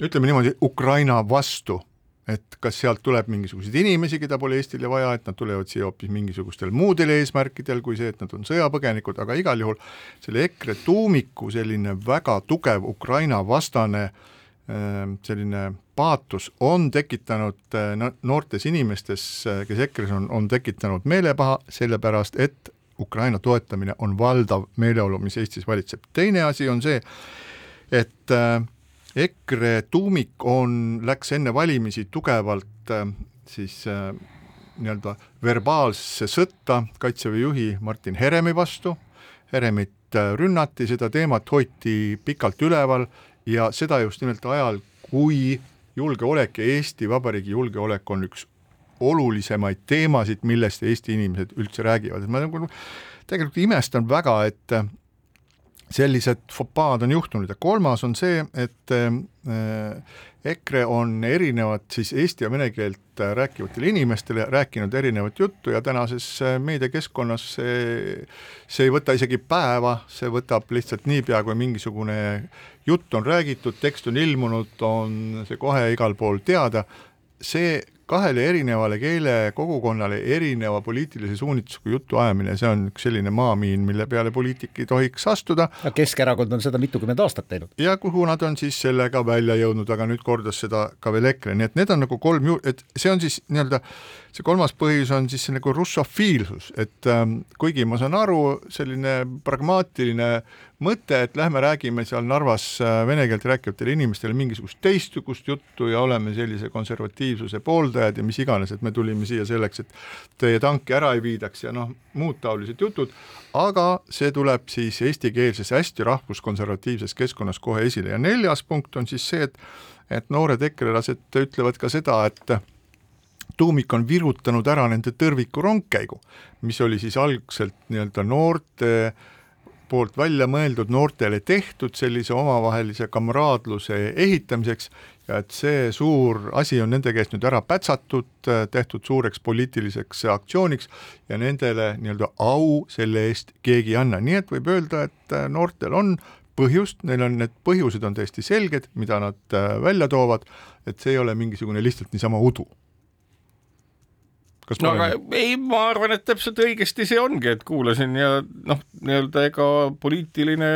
ütleme niimoodi, Ukraina vastu, et kas sealt tuleb mingisuguseid inimesi, keda pole Eestile vaja, et nad tulevad siia hoopis mingisugustel muudel eesmärkidel kui see, et nad on sõjapõgenikud, aga igal juhul selle EKRE tuumiku selline väga tugev Ukraina vastane äh, Ehm, selline paatos on tekitanud eh, noortes inimestes, eh, kes EKRE-s on, on tekitanud meelepaha, sellepärast et Ukraina toetamine on valdav meeleolu, mis Eestis valitseb. teine asi on see, et eh, EKRE tuumik on, läks enne valimisi tugevalt siis nii-öelda verbaalsesse sõtta Kaitseväe juhi Martin Heremi vastu, Heremit rünnati, seda teemat hoiti pikalt üleval ja seda just nimelt ajal, kui julgeolek ja Eesti Vabariigi julgeolek on üks olulisemaid teemasid, millest Eesti inimesed üldse räägivad, et ma nagu tegelikult imestan väga, et sellised fopaad on juhtunud. Ja kolmas on see, et äh, EKRE on erinevat siis eesti ja vene keelt rääkivatele inimestele rääkinud erinevat juttu ja tänases äh, meediakeskkonnas see, see ei võta isegi päeva, see võtab lihtsalt niipea, kui mingisugune jutt on räägitud, tekst on ilmunud, on see kohe igal pool teada, see kahele erinevale keelekogukonnale erineva poliitilise suunitlusega jutu ajamine, see on üks selline maamiin, mille peale poliitik ei tohiks astuda. Keskerakond on seda mitukümmend aastat teinud. ja kuhu nad on siis sellega välja jõudnud, aga nüüd kordas seda ka veel EKRE, nii et need on nagu kolm ju-, et see on siis nii-öelda see kolmas põhjus on siis nagu russofiilsus, et ähm, kuigi ma saan aru, selline pragmaatiline mõte, et lähme räägime seal Narvas äh, vene keelt rääkivatele inimestele mingisugust teistsugust juttu ja oleme sellise konservatiivsuse pooldajad ja mis iganes, et me tulime siia selleks, et teie tanki ära ei viidaks ja noh, muud taolised jutud, aga see tuleb siis eestikeelses hästi rahvuskonservatiivses keskkonnas kohe esile. Ja neljas punkt on siis see, et et noored ekrelased ütlevad ka seda, et tuumik on virutanud ära nende tõrviku rongkäigu, mis oli siis algselt nii-öelda noorte äh, poolt välja mõeldud, noortele tehtud sellise omavahelise kamraadluse ehitamiseks. Ja et see suur asi on nende käest nüüd ära pätsatud, tehtud suureks poliitiliseks aktsiooniks ja nendele nii-öelda au selle eest keegi ei anna, nii et võib öelda, et noortel on põhjust, neil on need põhjused on täiesti selged, mida nad välja toovad, et see ei ole mingisugune lihtsalt niisama udu kas no aga ei, ma arvan, et täpselt õigesti see ongi, et kuulasin ja noh, nii-öelda ega poliitiline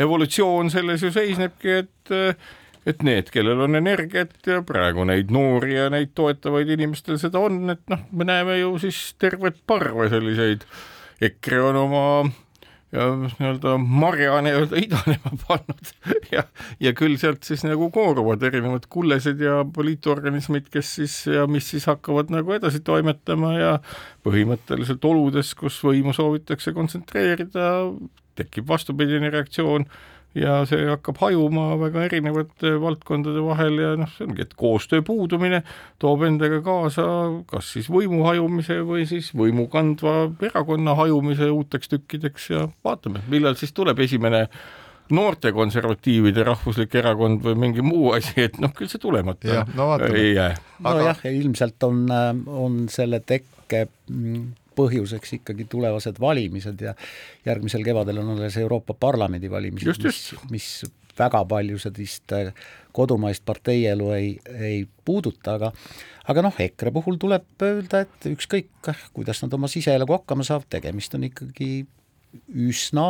evolutsioon selles ju seisnebki, et et need, kellel on energiat ja praegu neid noori ja neid toetavaid inimestel seda on, et noh, me näeme ju siis tervet parve selliseid. EKRE on oma ja nii-öelda marja nii-öelda idanema pannud. [laughs] Ja, ja küll sealt siis nagu kooruvad erinevad kullesed ja poliitorganismid, kes siis ja mis siis hakkavad nagu edasi toimetama ja põhimõtteliselt oludes, kus võimu soovitakse kontsentreerida, tekib vastupidine reaktsioon ja see hakkab hajuma väga erinevate valdkondade vahel ja noh, see ongi, et koostöö puudumine toob endaga kaasa kas siis võimu hajumise või siis võimu kandva erakonna hajumise uuteks tükkideks ja vaatame, millal siis tuleb esimene noorte konservatiivide rahvuslik erakond või mingi muu asi, et noh, küll see tulemata no, ei jää. nojah, ilmselt on, on selle tekke mm, põhjuseks ikkagi tulevased valimised ja järgmisel kevadel on alles Euroopa Parlamendi valimised, mis, mis väga palju sellist äh, kodumaist parteielu ei, ei puuduta, aga aga noh, EKRE puhul tuleb öelda, et ükskõik, kuidas nad oma siseeluga hakkama saavad, tegemist on ikkagi üsna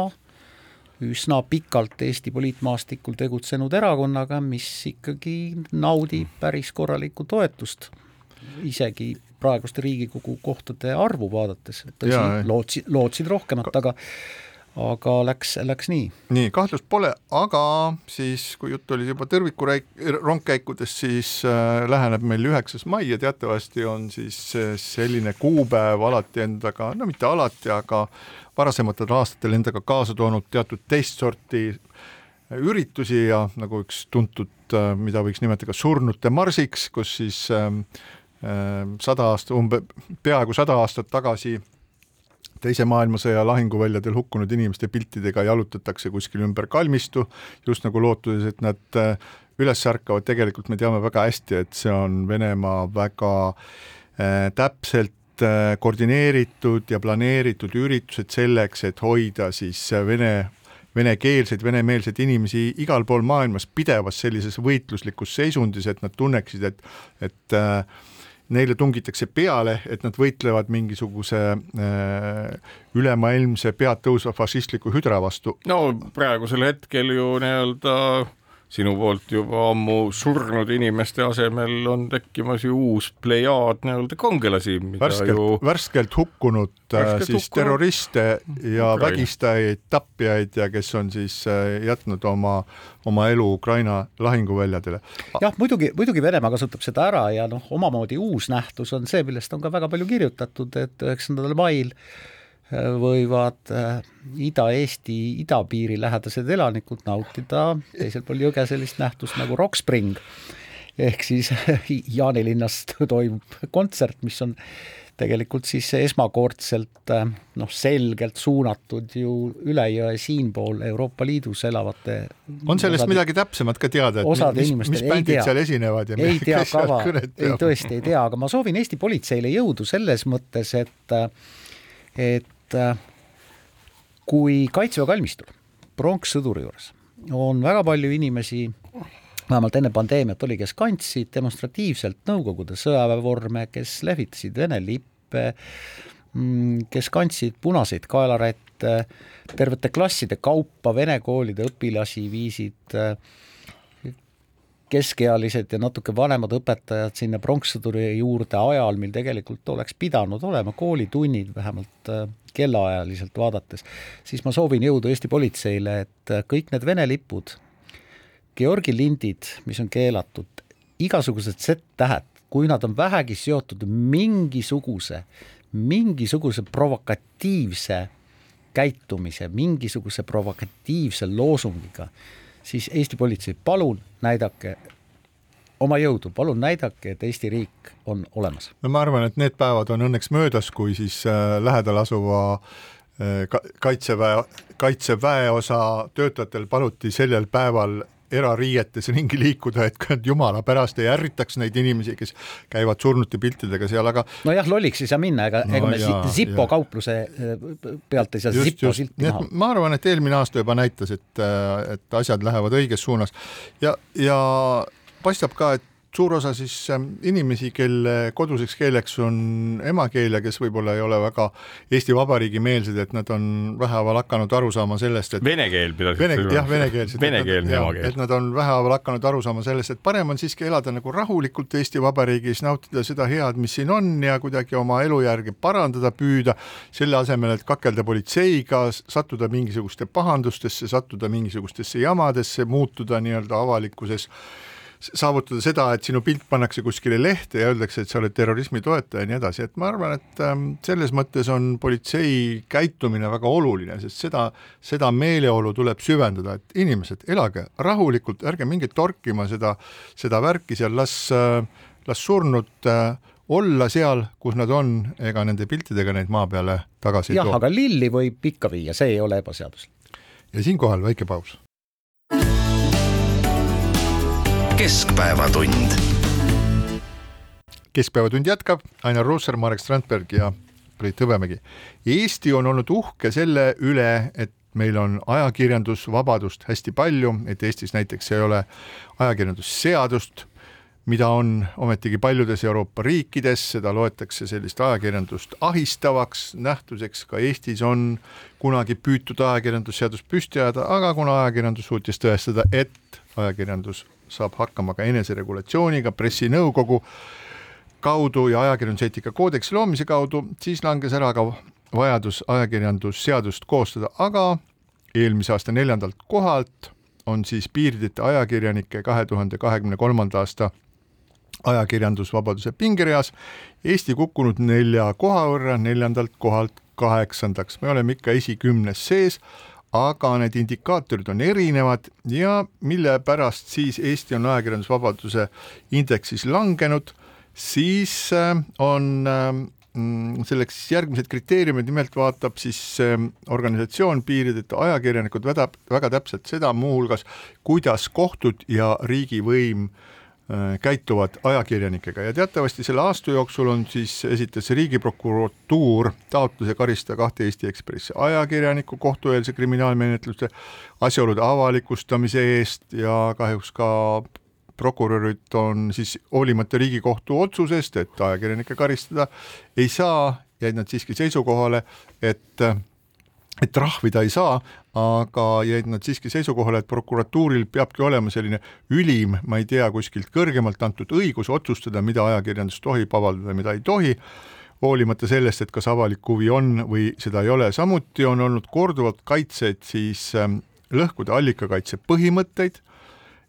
üsna pikalt Eesti poliitmaastikul tegutsenud erakonnaga, mis ikkagi naudib päris korralikku toetust, isegi praeguste Riigikogu kohtade arvu vaadates, tõsi, lootsid, lootsid rohkemat, aga aga läks, läks nii. nii, kahtlust pole, aga siis, kui jutt oli juba tõrviku rongkäikudest, siis äh, läheneb meil üheksas mai ja teatavasti on siis äh, selline kuupäev alati endaga, no mitte alati, aga varasematel aastatel endaga kaasa toonud teatud teist sorti üritusi ja nagu üks tuntud, äh, mida võiks nimetada surnute marsiks, kus siis äh, sada aasta, umbe, peaaegu sada aastat tagasi teise maailmasõja lahinguväljadel hukkunud inimeste piltidega jalutatakse kuskil ümber kalmistu, just nagu lootuses, et nad äh, üles ärkavad, tegelikult me teame väga hästi, et see on Venemaa väga äh, täpselt äh, koordineeritud ja planeeritud üritused selleks, et hoida siis Vene venekeelseid, venemeelseid inimesi igal pool maailmas pidevas sellises võitluslikus seisundis, et nad tunneksid, et, et äh, neile tungitakse peale, et nad võitlevad mingisuguse äh, ülemaailmse pead tõusva fašistliku hüdra vastu. no praegusel hetkel ju nii-öelda sinu poolt juba ammu surnud inimeste asemel on tekkimas ju uus plejaad nii-öelda kangelasi, mida värskelt, ju värskelt hukkunud äh, värskelt siis hukkunud. terroriste ja Ukraina. vägistajaid, tapjaid ja kes on siis äh, jätnud oma, oma elu Ukraina lahinguväljadele. jah, muidugi, muidugi Venemaa kasutab seda ära ja noh, omamoodi uus nähtus on see, millest on ka väga palju kirjutatud, et üheksandal mail võivad äh, Ida-Eesti idapiiri lähedased elanikud nautida. Teisel pool jõge sellist nähtust nagu Rock Spring. ehk siis [laughs] Jaanilinnas toimub kontsert, mis on tegelikult siis esmakordselt äh, noh, selgelt suunatud ju üle jõe siinpool Euroopa Liidus elavate on sellest osade, midagi täpsemat ka teada, et mis, mis bändid seal esinevad ja ei tea [laughs] kava, ei tõesti ei tea, aga ma soovin Eesti politseile jõudu selles mõttes, et et et äh, kui Kaitseväe kalmistul pronkssõduri juures on väga palju inimesi vähemalt enne pandeemiat oli, kes kandsid demonstratiivselt Nõukogude sõjaväevorme, kes lehvitasid Vene lippe, mm, kes kandsid punaseid kaelarätte, tervete klasside kaupa vene koolide õpilasi viisid äh, keskealised ja natuke vanemad õpetajad sinna pronkssõduri juurde ajal, mil tegelikult oleks pidanud olema koolitunnid, vähemalt äh, kellaajaliselt vaadates, siis ma soovin jõudu Eesti politseile, et äh, kõik need Vene lipud, Georgi lindid, mis on keelatud, igasugused Z-tähed, kui nad on vähegi seotud mingisuguse, mingisuguse provokatiivse käitumise, mingisuguse provokatiivse loosungiga, siis Eesti politsei, palun näidake oma jõudu, palun näidake, et Eesti riik on olemas. no ma arvan, et need päevad on õnneks möödas, kui siis äh, lähedal asuva äh, ka kaitseväe, kaitseväeosa töötajatel paluti sellel päeval erariietes ringi liikuda, et jumala pärast ei ärritaks neid inimesi, kes käivad surnute piltidega seal, aga nojah, lolliks ei saa minna, ega no, ega me jaa, Zippo jaa. kaupluse äh, pealt ei saa just, Zippo silti näha. ma arvan, et eelmine aasta juba näitas, et, äh, et asjad lähevad õiges suunas ja, ja paistab ka, et suur osa siis ähm, inimesi, kelle koduseks keeleks on emakeel ja kes võib-olla ei ole väga Eesti Vabariigi meelsed, et nad on vähehaaval hakanud aru saama sellest, et vene keel pidasid vene, jah, venekeelsed. venekeelne emakeel. et nad on vähehaaval hakanud aru saama sellest, et parem on siiski elada nagu rahulikult Eesti Vabariigis, nautida seda head, mis siin on ja kuidagi oma elujärge parandada püüda, selle asemel, et kakelda politseiga, sattuda mingisugustesse pahandustesse, sattuda mingisugustesse jamadesse, muutuda nii-öelda avalikkuses saavutada seda, et sinu pilt pannakse kuskile lehte ja öeldakse, et sa oled terrorismi toetaja ja nii edasi, et ma arvan, et ähm, selles mõttes on politsei käitumine väga oluline, sest seda, seda meeleolu tuleb süvendada, et inimesed, elage rahulikult, ärge minge torkima seda, seda värki seal, las äh,, las surnud äh, olla seal, kus nad on, ega nende piltidega neid maa peale tagasi ei too. jah, aga lilli võib ikka viia, see ei ole ebaseaduslik. ja siinkohal väike paus keskpäevatund. keskpäevatund jätkab, Ainar Ruussaar, Marek Strandberg ja Priit Hõbemägi. Eesti on olnud uhke selle üle, et meil on ajakirjandusvabadust hästi palju, et Eestis näiteks ei ole ajakirjandusseadust, mida on ometigi paljudes Euroopa riikides, seda loetakse sellist ajakirjandust ahistavaks nähtuseks, ka Eestis on kunagi püütud ajakirjandusseadust püsti ajada, aga kuna ajakirjandus suutis tõestada, et ajakirjandus saab hakkama ka eneseregulatsiooniga, pressinõukogu kaudu ja ajakirjanduseetika koodeksi loomise kaudu, siis langes ära ka vajadus ajakirjandusseadust koostada, aga eelmise aasta neljandalt kohalt on siis piirideta ajakirjanike kahe tuhande kahekümne kolmanda aasta ajakirjandusvabaduse pingereas Eesti kukkunud nelja koha võrra neljandalt kohalt kaheksandaks, me oleme ikka esikümnes sees, aga need indikaatorid on erinevad ja mille pärast siis Eesti on ajakirjandusvabaduse indeksis langenud, siis äh, on mm, selleks järgmised kriteeriumid, nimelt vaatab siis äh, organisatsioon Piirideta ajakirjanikud väga, väga täpselt seda, muuhulgas kuidas kohtud ja riigivõim Äh, käituvad ajakirjanikega. Ja teatavasti selle aasta jooksul on siis, esitas Riigiprokuratuur taotluse karistada kahte Eesti Ekspressi ajakirjanikku kohtueelse kriminaalmenetluse asjaolude avalikustamise eest ja kahjuks ka prokurörid on siis hoolimata Riigikohtu otsusest, et ajakirjanikke karistada ei saa, jäid nad siiski seisukohale, et et trahvida ei saa, aga jäid nad siiski seisukohale, et prokuratuuril peabki olema selline ülim, ma ei tea, kuskilt kõrgemalt antud õigus otsustada, mida ajakirjandus tohib avaldada, mida ei tohi, hoolimata sellest, et kas avalik huvi on või seda ei ole, samuti on olnud korduvalt kaitseid siis ähm, lõhkude allikakaitse põhimõtteid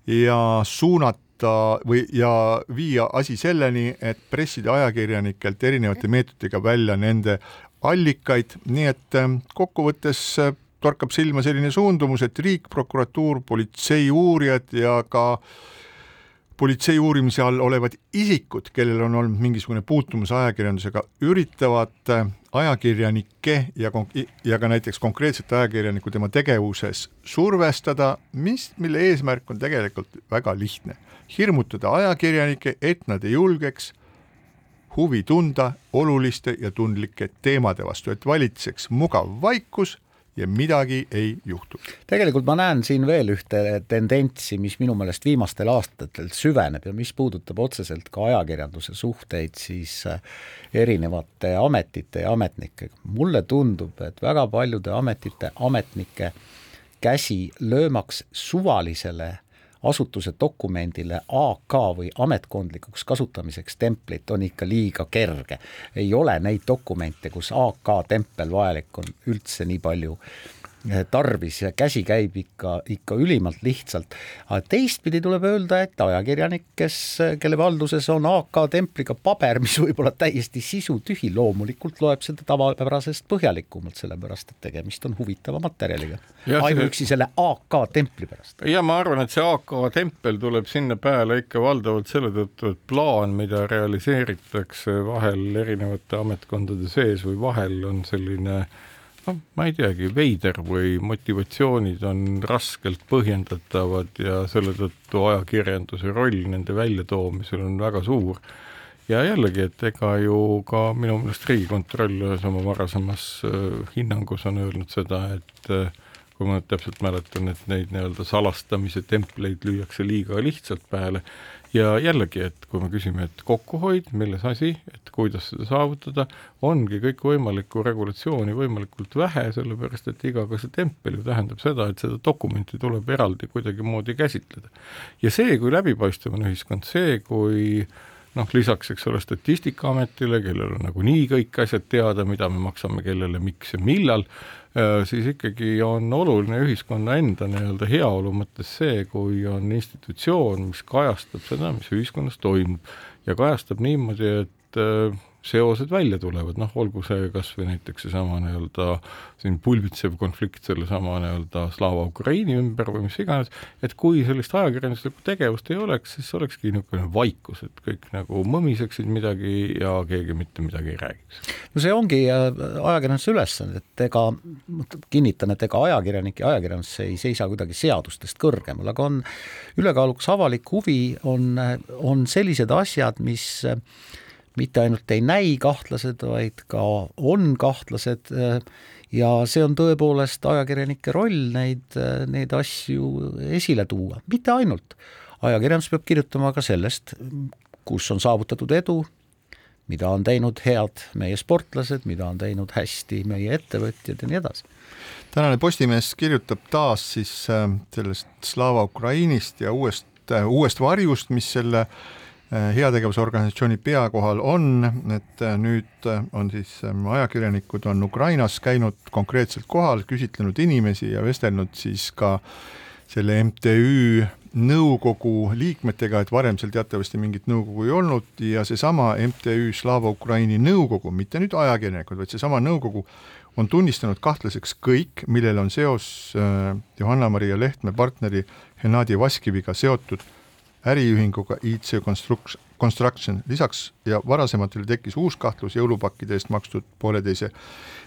ja suunata või, ja viia asi selleni, et pressida ajakirjanikelt erinevate meetoditega välja nende allikaid, nii et ähm, kokkuvõttes äh, torkab silma selline suundumus, et riik, prokuratuur, politsei uurijad ja ka politsei uurimise all olevad isikud, kellel on olnud mingisugune puutumus ajakirjandusega, üritavad äh, ajakirjanikke ja, ja ka näiteks konkreetset ajakirjanikku tema tegevuses survestada, mis, mille eesmärk on tegelikult väga lihtne. hirmutada ajakirjanikke, et nad ei julgeks huvi tunda oluliste ja tundlike teemade vastu, et valitseks mugav vaikus ja midagi ei juhtu. tegelikult ma näen siin veel ühte tendentsi, mis minu meelest viimastel aastatel süveneb ja mis puudutab otseselt ka ajakirjanduse suhteid siis äh, erinevate ametite ja ametnikega. mulle tundub, et väga paljude ametite ametnike käsi löömaks suvalisele asutuse dokumendile AK või ametkondlikuks kasutamiseks templit on ikka liiga kerge. ei ole neid dokumente, kus AK tempel vajalik on üldse nii palju tarvis ja käsi käib ikka, ikka ülimalt lihtsalt. aga teistpidi tuleb öelda, et ajakirjanik, kes, kelle valduses on AK templiga paber, mis võib olla täiesti sisutühi, loomulikult loeb seda tavapärasest põhjalikumalt, sellepärast et tegemist on huvitava materjaliga. ainuüksi selle AK templi pärast. ja ma arvan, et see AK tempel tuleb sinna peale ikka valdavalt selle tõttu, et plaan, mida realiseeritakse vahel erinevate ametkondade sees või vahel on selline äh, noh, ma ei teagi, veider või motivatsioonid on raskelt põhjendatavad ja selle tõttu ajakirjanduse roll nende väljatoomisel on väga suur. ja jällegi, et ega ju ka minu meelest Riigikontroll ühes oma varasemas äh, hinnangus on öelnud seda, et äh, kui ma nüüd täpselt mäletan, et neid nii-öelda salastamise templeid lüüakse liiga lihtsalt peale ja jällegi, et kui me küsime, et kokkuhoid, milles asi, et kuidas seda saavutada, ongi kõikvõimalikku regulatsiooni võimalikult vähe, sellepärast et iga ka see tempel ju tähendab seda, et seda dokumenti tuleb eraldi kuidagimoodi käsitleda. ja see, kui läbipaistev on ühiskond, see, kui noh, lisaks, eks ole, Statistikaametile, kellel on nagunii kõik asjad teada, mida me maksame kellele, miks ja millal, siis ikkagi on oluline ühiskonna enda nii-öelda heaolu mõttes see, kui on institutsioon, mis kajastab seda, mis ühiskonnas toimub. Ja kajastab niimoodi, et äh, seosed välja tulevad, noh, olgu see kas või näiteks seesama nii-öelda siin pulbitsev konflikt sellesama nii-öelda Slava Ukraini ümber või mis iganes, et kui sellist ajakirjanduslikku tegevust ei oleks, siis olekski niisugune vaikus, et kõik nagu mõmiseksid midagi ja keegi mitte midagi ei räägiks. no see ongi äh, ajakirjanduse ülesanne, et ega kinnitan, et ega ajakirjanik ja ajakirjandus ei seisa kuidagi seadustest kõrgemal, aga on ülekaalukas avalik huvi, on, on sellised asjad, mis mitte ainult ei näi kahtlased, vaid ka on kahtlased ja see on tõepoolest ajakirjanike roll neid, neid asju esile tuua, mitte ainult. ajakirjandus peab kirjutama ka sellest, kus on saavutatud edu, mida on teinud head meie sportlased, mida on teinud hästi meie ettevõtjad ja nii edasi. tänane Postimees kirjutab taas siis äh, sellest Slava Ukrainist ja uuest, äh, uuest varjust, mis selle äh, Äh, heategevusorganisatsiooni pea kohal on, et äh, nüüd äh, on siis ajakirjanikud on Ukrainas käinud konkreetselt kohal, küsitlenud inimesi ja vestelnud siis ka selle MTÜ nõukogu liikmetega, et varem seal teatavasti mingit nõukogu ei olnud ja seesama MTÜ Slava Ukraini nõukogu, mitte nüüd ajakirjanikud, vaid seesama nõukogu on tunnistanud kahtlaseks kõik, millel on seos Johanna-Maria Lehtme partneri Hennadi Vaskiviga seotud äriühinguga IC Construction, lisaks ja varasematel tekkis uus kahtlus jõulupakkide eest makstud pooleteise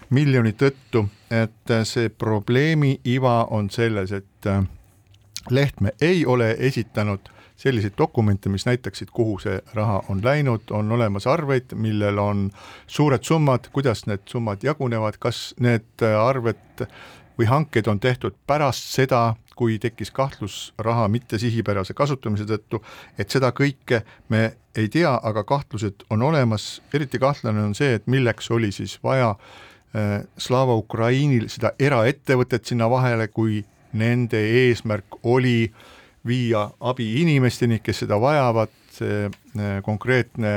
miljoni tõttu, et see probleemi iva on selles, et äh, Lehtme ei ole esitanud selliseid dokumente, mis näitaksid, kuhu see raha on läinud, on olemas arveid, millel on suured summad, kuidas need summad jagunevad, kas need arved või hanked on tehtud pärast seda, kui tekkis kahtlus raha mittesihipärase kasutamise tõttu, et seda kõike me ei tea, aga kahtlused on olemas, eriti kahtlane on see, et milleks oli siis vaja äh, Slava Ukrainil seda eraettevõtet sinna vahele, kui nende eesmärk oli viia abi inimesteni, kes seda vajavad, äh, konkreetne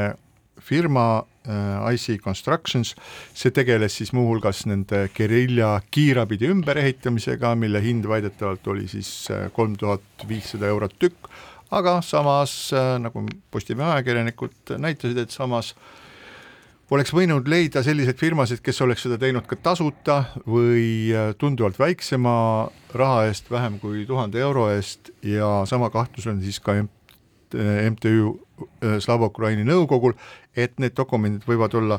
firma Äh, IC Constructions, see tegeles siis muuhulgas nende Guerilla kiirabide ümberehitamisega, mille hind väidetavalt oli siis äh, kolm tuhat viissada eurot tükk, aga samas, äh, nagu Postimehe ajakirjanikud näitasid, et samas oleks võinud leida selliseid firmasid, kes oleks seda teinud ka tasuta või tunduvalt väiksema raha eest, vähem kui tuhande euro eest. Ja sama kahtlus on siis ka MTÜ Slava Ukraini nõukogul, et need dokumendid võivad olla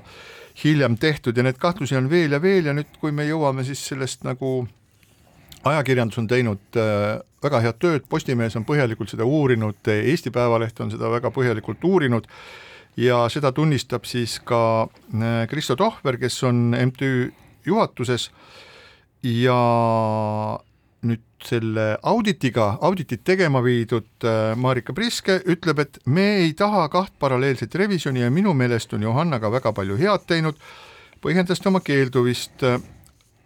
hiljem tehtud ja neid kahtlusi on veel ja veel ja nüüd, kui me jõuame siis sellest nagu ajakirjandus on teinud äh, väga head tööd, Postimees on põhjalikult seda uurinud, Eesti Päevaleht on seda väga põhjalikult uurinud ja seda tunnistab siis ka äh, Kristo Tohver, kes on MTÜ juhatuses ja selle auditiga, auditit tegema viidud äh, Marika Priske ütleb, et me ei taha kaht paralleelset revisjoni ja minu meelest on Johanna ka väga palju head teinud, põhjendas ta oma keelduvist äh,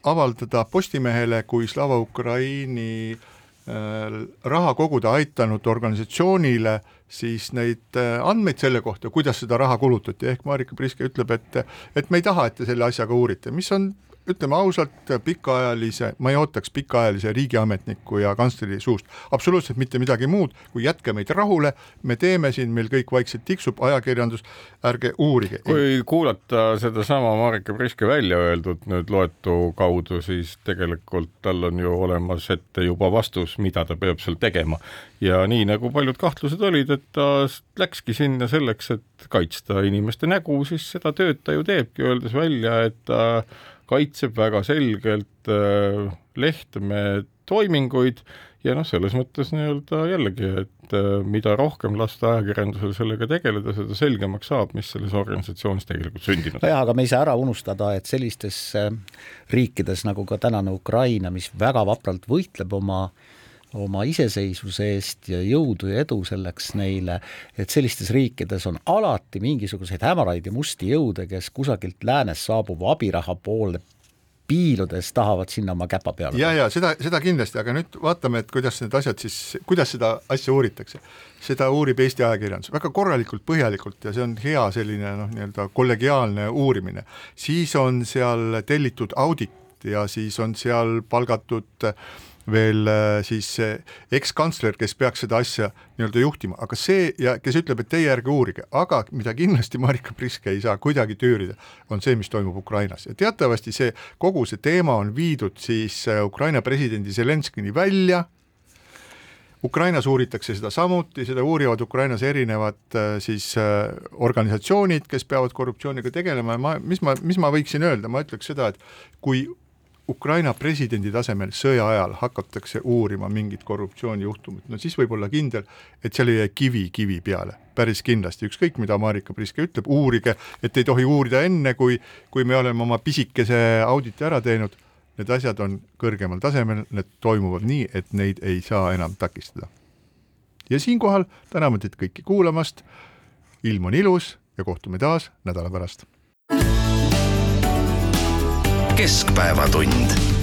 avaldada Postimehele kui Slava Ukraini äh, raha koguda aitanud organisatsioonile siis neid andmeid selle kohta, kuidas seda raha kulutati, ehk Marika Priske ütleb, et et me ei taha, et te selle asjaga uurite, mis on ütleme ausalt, pikaajalise, ma ei ootaks pikaajalise riigiametniku ja kantsleri suust absoluutselt mitte midagi muud, kui jätke meid rahule, me teeme siin, meil kõik vaikselt tiksub, ajakirjandus, ärge uurige. kui kuulata sedasama Marika Priske välja öeldud nüüd loetu kaudu, siis tegelikult tal on ju olemas ette juba vastus, mida ta peab seal tegema. ja nii nagu paljud kahtlused olid, et ta läkski sinna selleks, et kaitsta inimeste nägu, siis seda tööd ta ju teebki, öeldes välja, et ta kaitseb väga selgelt äh, Lehtme toiminguid ja noh, selles mõttes nii-öelda jällegi, et äh, mida rohkem lasta ajakirjandusel sellega tegeleda, seda selgemaks saab, mis selles organisatsioonis tegelikult sündinud. nojah, aga me ei saa ära unustada, et sellistes äh, riikides nagu ka tänane Ukraina, mis väga vapralt võitleb oma äh, oma iseseisvuse eest ja jõudu ja edu selleks neile, et sellistes riikides on alati mingisuguseid hämaraid ja musti jõude, kes kusagilt läänest saabuva abiraha poole piiludes tahavad sinna oma käpa peale. ja, ja seda, seda kindlasti, aga nüüd vaatame, et kuidas need asjad siis, kuidas seda asja uuritakse. seda uurib Eesti ajakirjandus väga korralikult, põhjalikult ja see on hea selline noh, nii-öelda kollegiaalne uurimine. siis on seal tellitud audit ja siis on seal palgatud äh, veel äh, siis ekskantsler, kes peaks seda asja nii-öelda juhtima, aga see ja kes ütleb, et teie ärge uurige, aga mida kindlasti [laughs] Marika Priske ei saa kuidagi tüürida, on see, mis toimub Ukrainas. Ja teatavasti see, kogu see teema on viidud siis äh, Ukraina presidendi Zelenskini välja, Ukrainas uuritakse seda samuti, seda uurivad Ukrainas erinevad äh, siis organisatsioonid, kes peavad korruptsiooniga tegelema. Ja ma, mis ma, mis ma võiksin öelda, ma ütleks seda, et kui Ukraina presidendi tasemel sõja ajal hakatakse uurima mingit korruptsioonijuhtumit, no siis võib olla kindel, et seal ei jää kivi kivi peale, päris kindlasti, ükskõik mida Marika Priske ütleb, uurige, et ei tohi uurida enne, kui, kui me oleme oma pisikese auditi ära teinud, need asjad on kõrgemal tasemel, need toimuvad nii, et neid ei saa enam takistada. ja siinkohal täname teid kõiki kuulamast, ilm on ilus ja kohtume taas nädala pärast keskpäevatund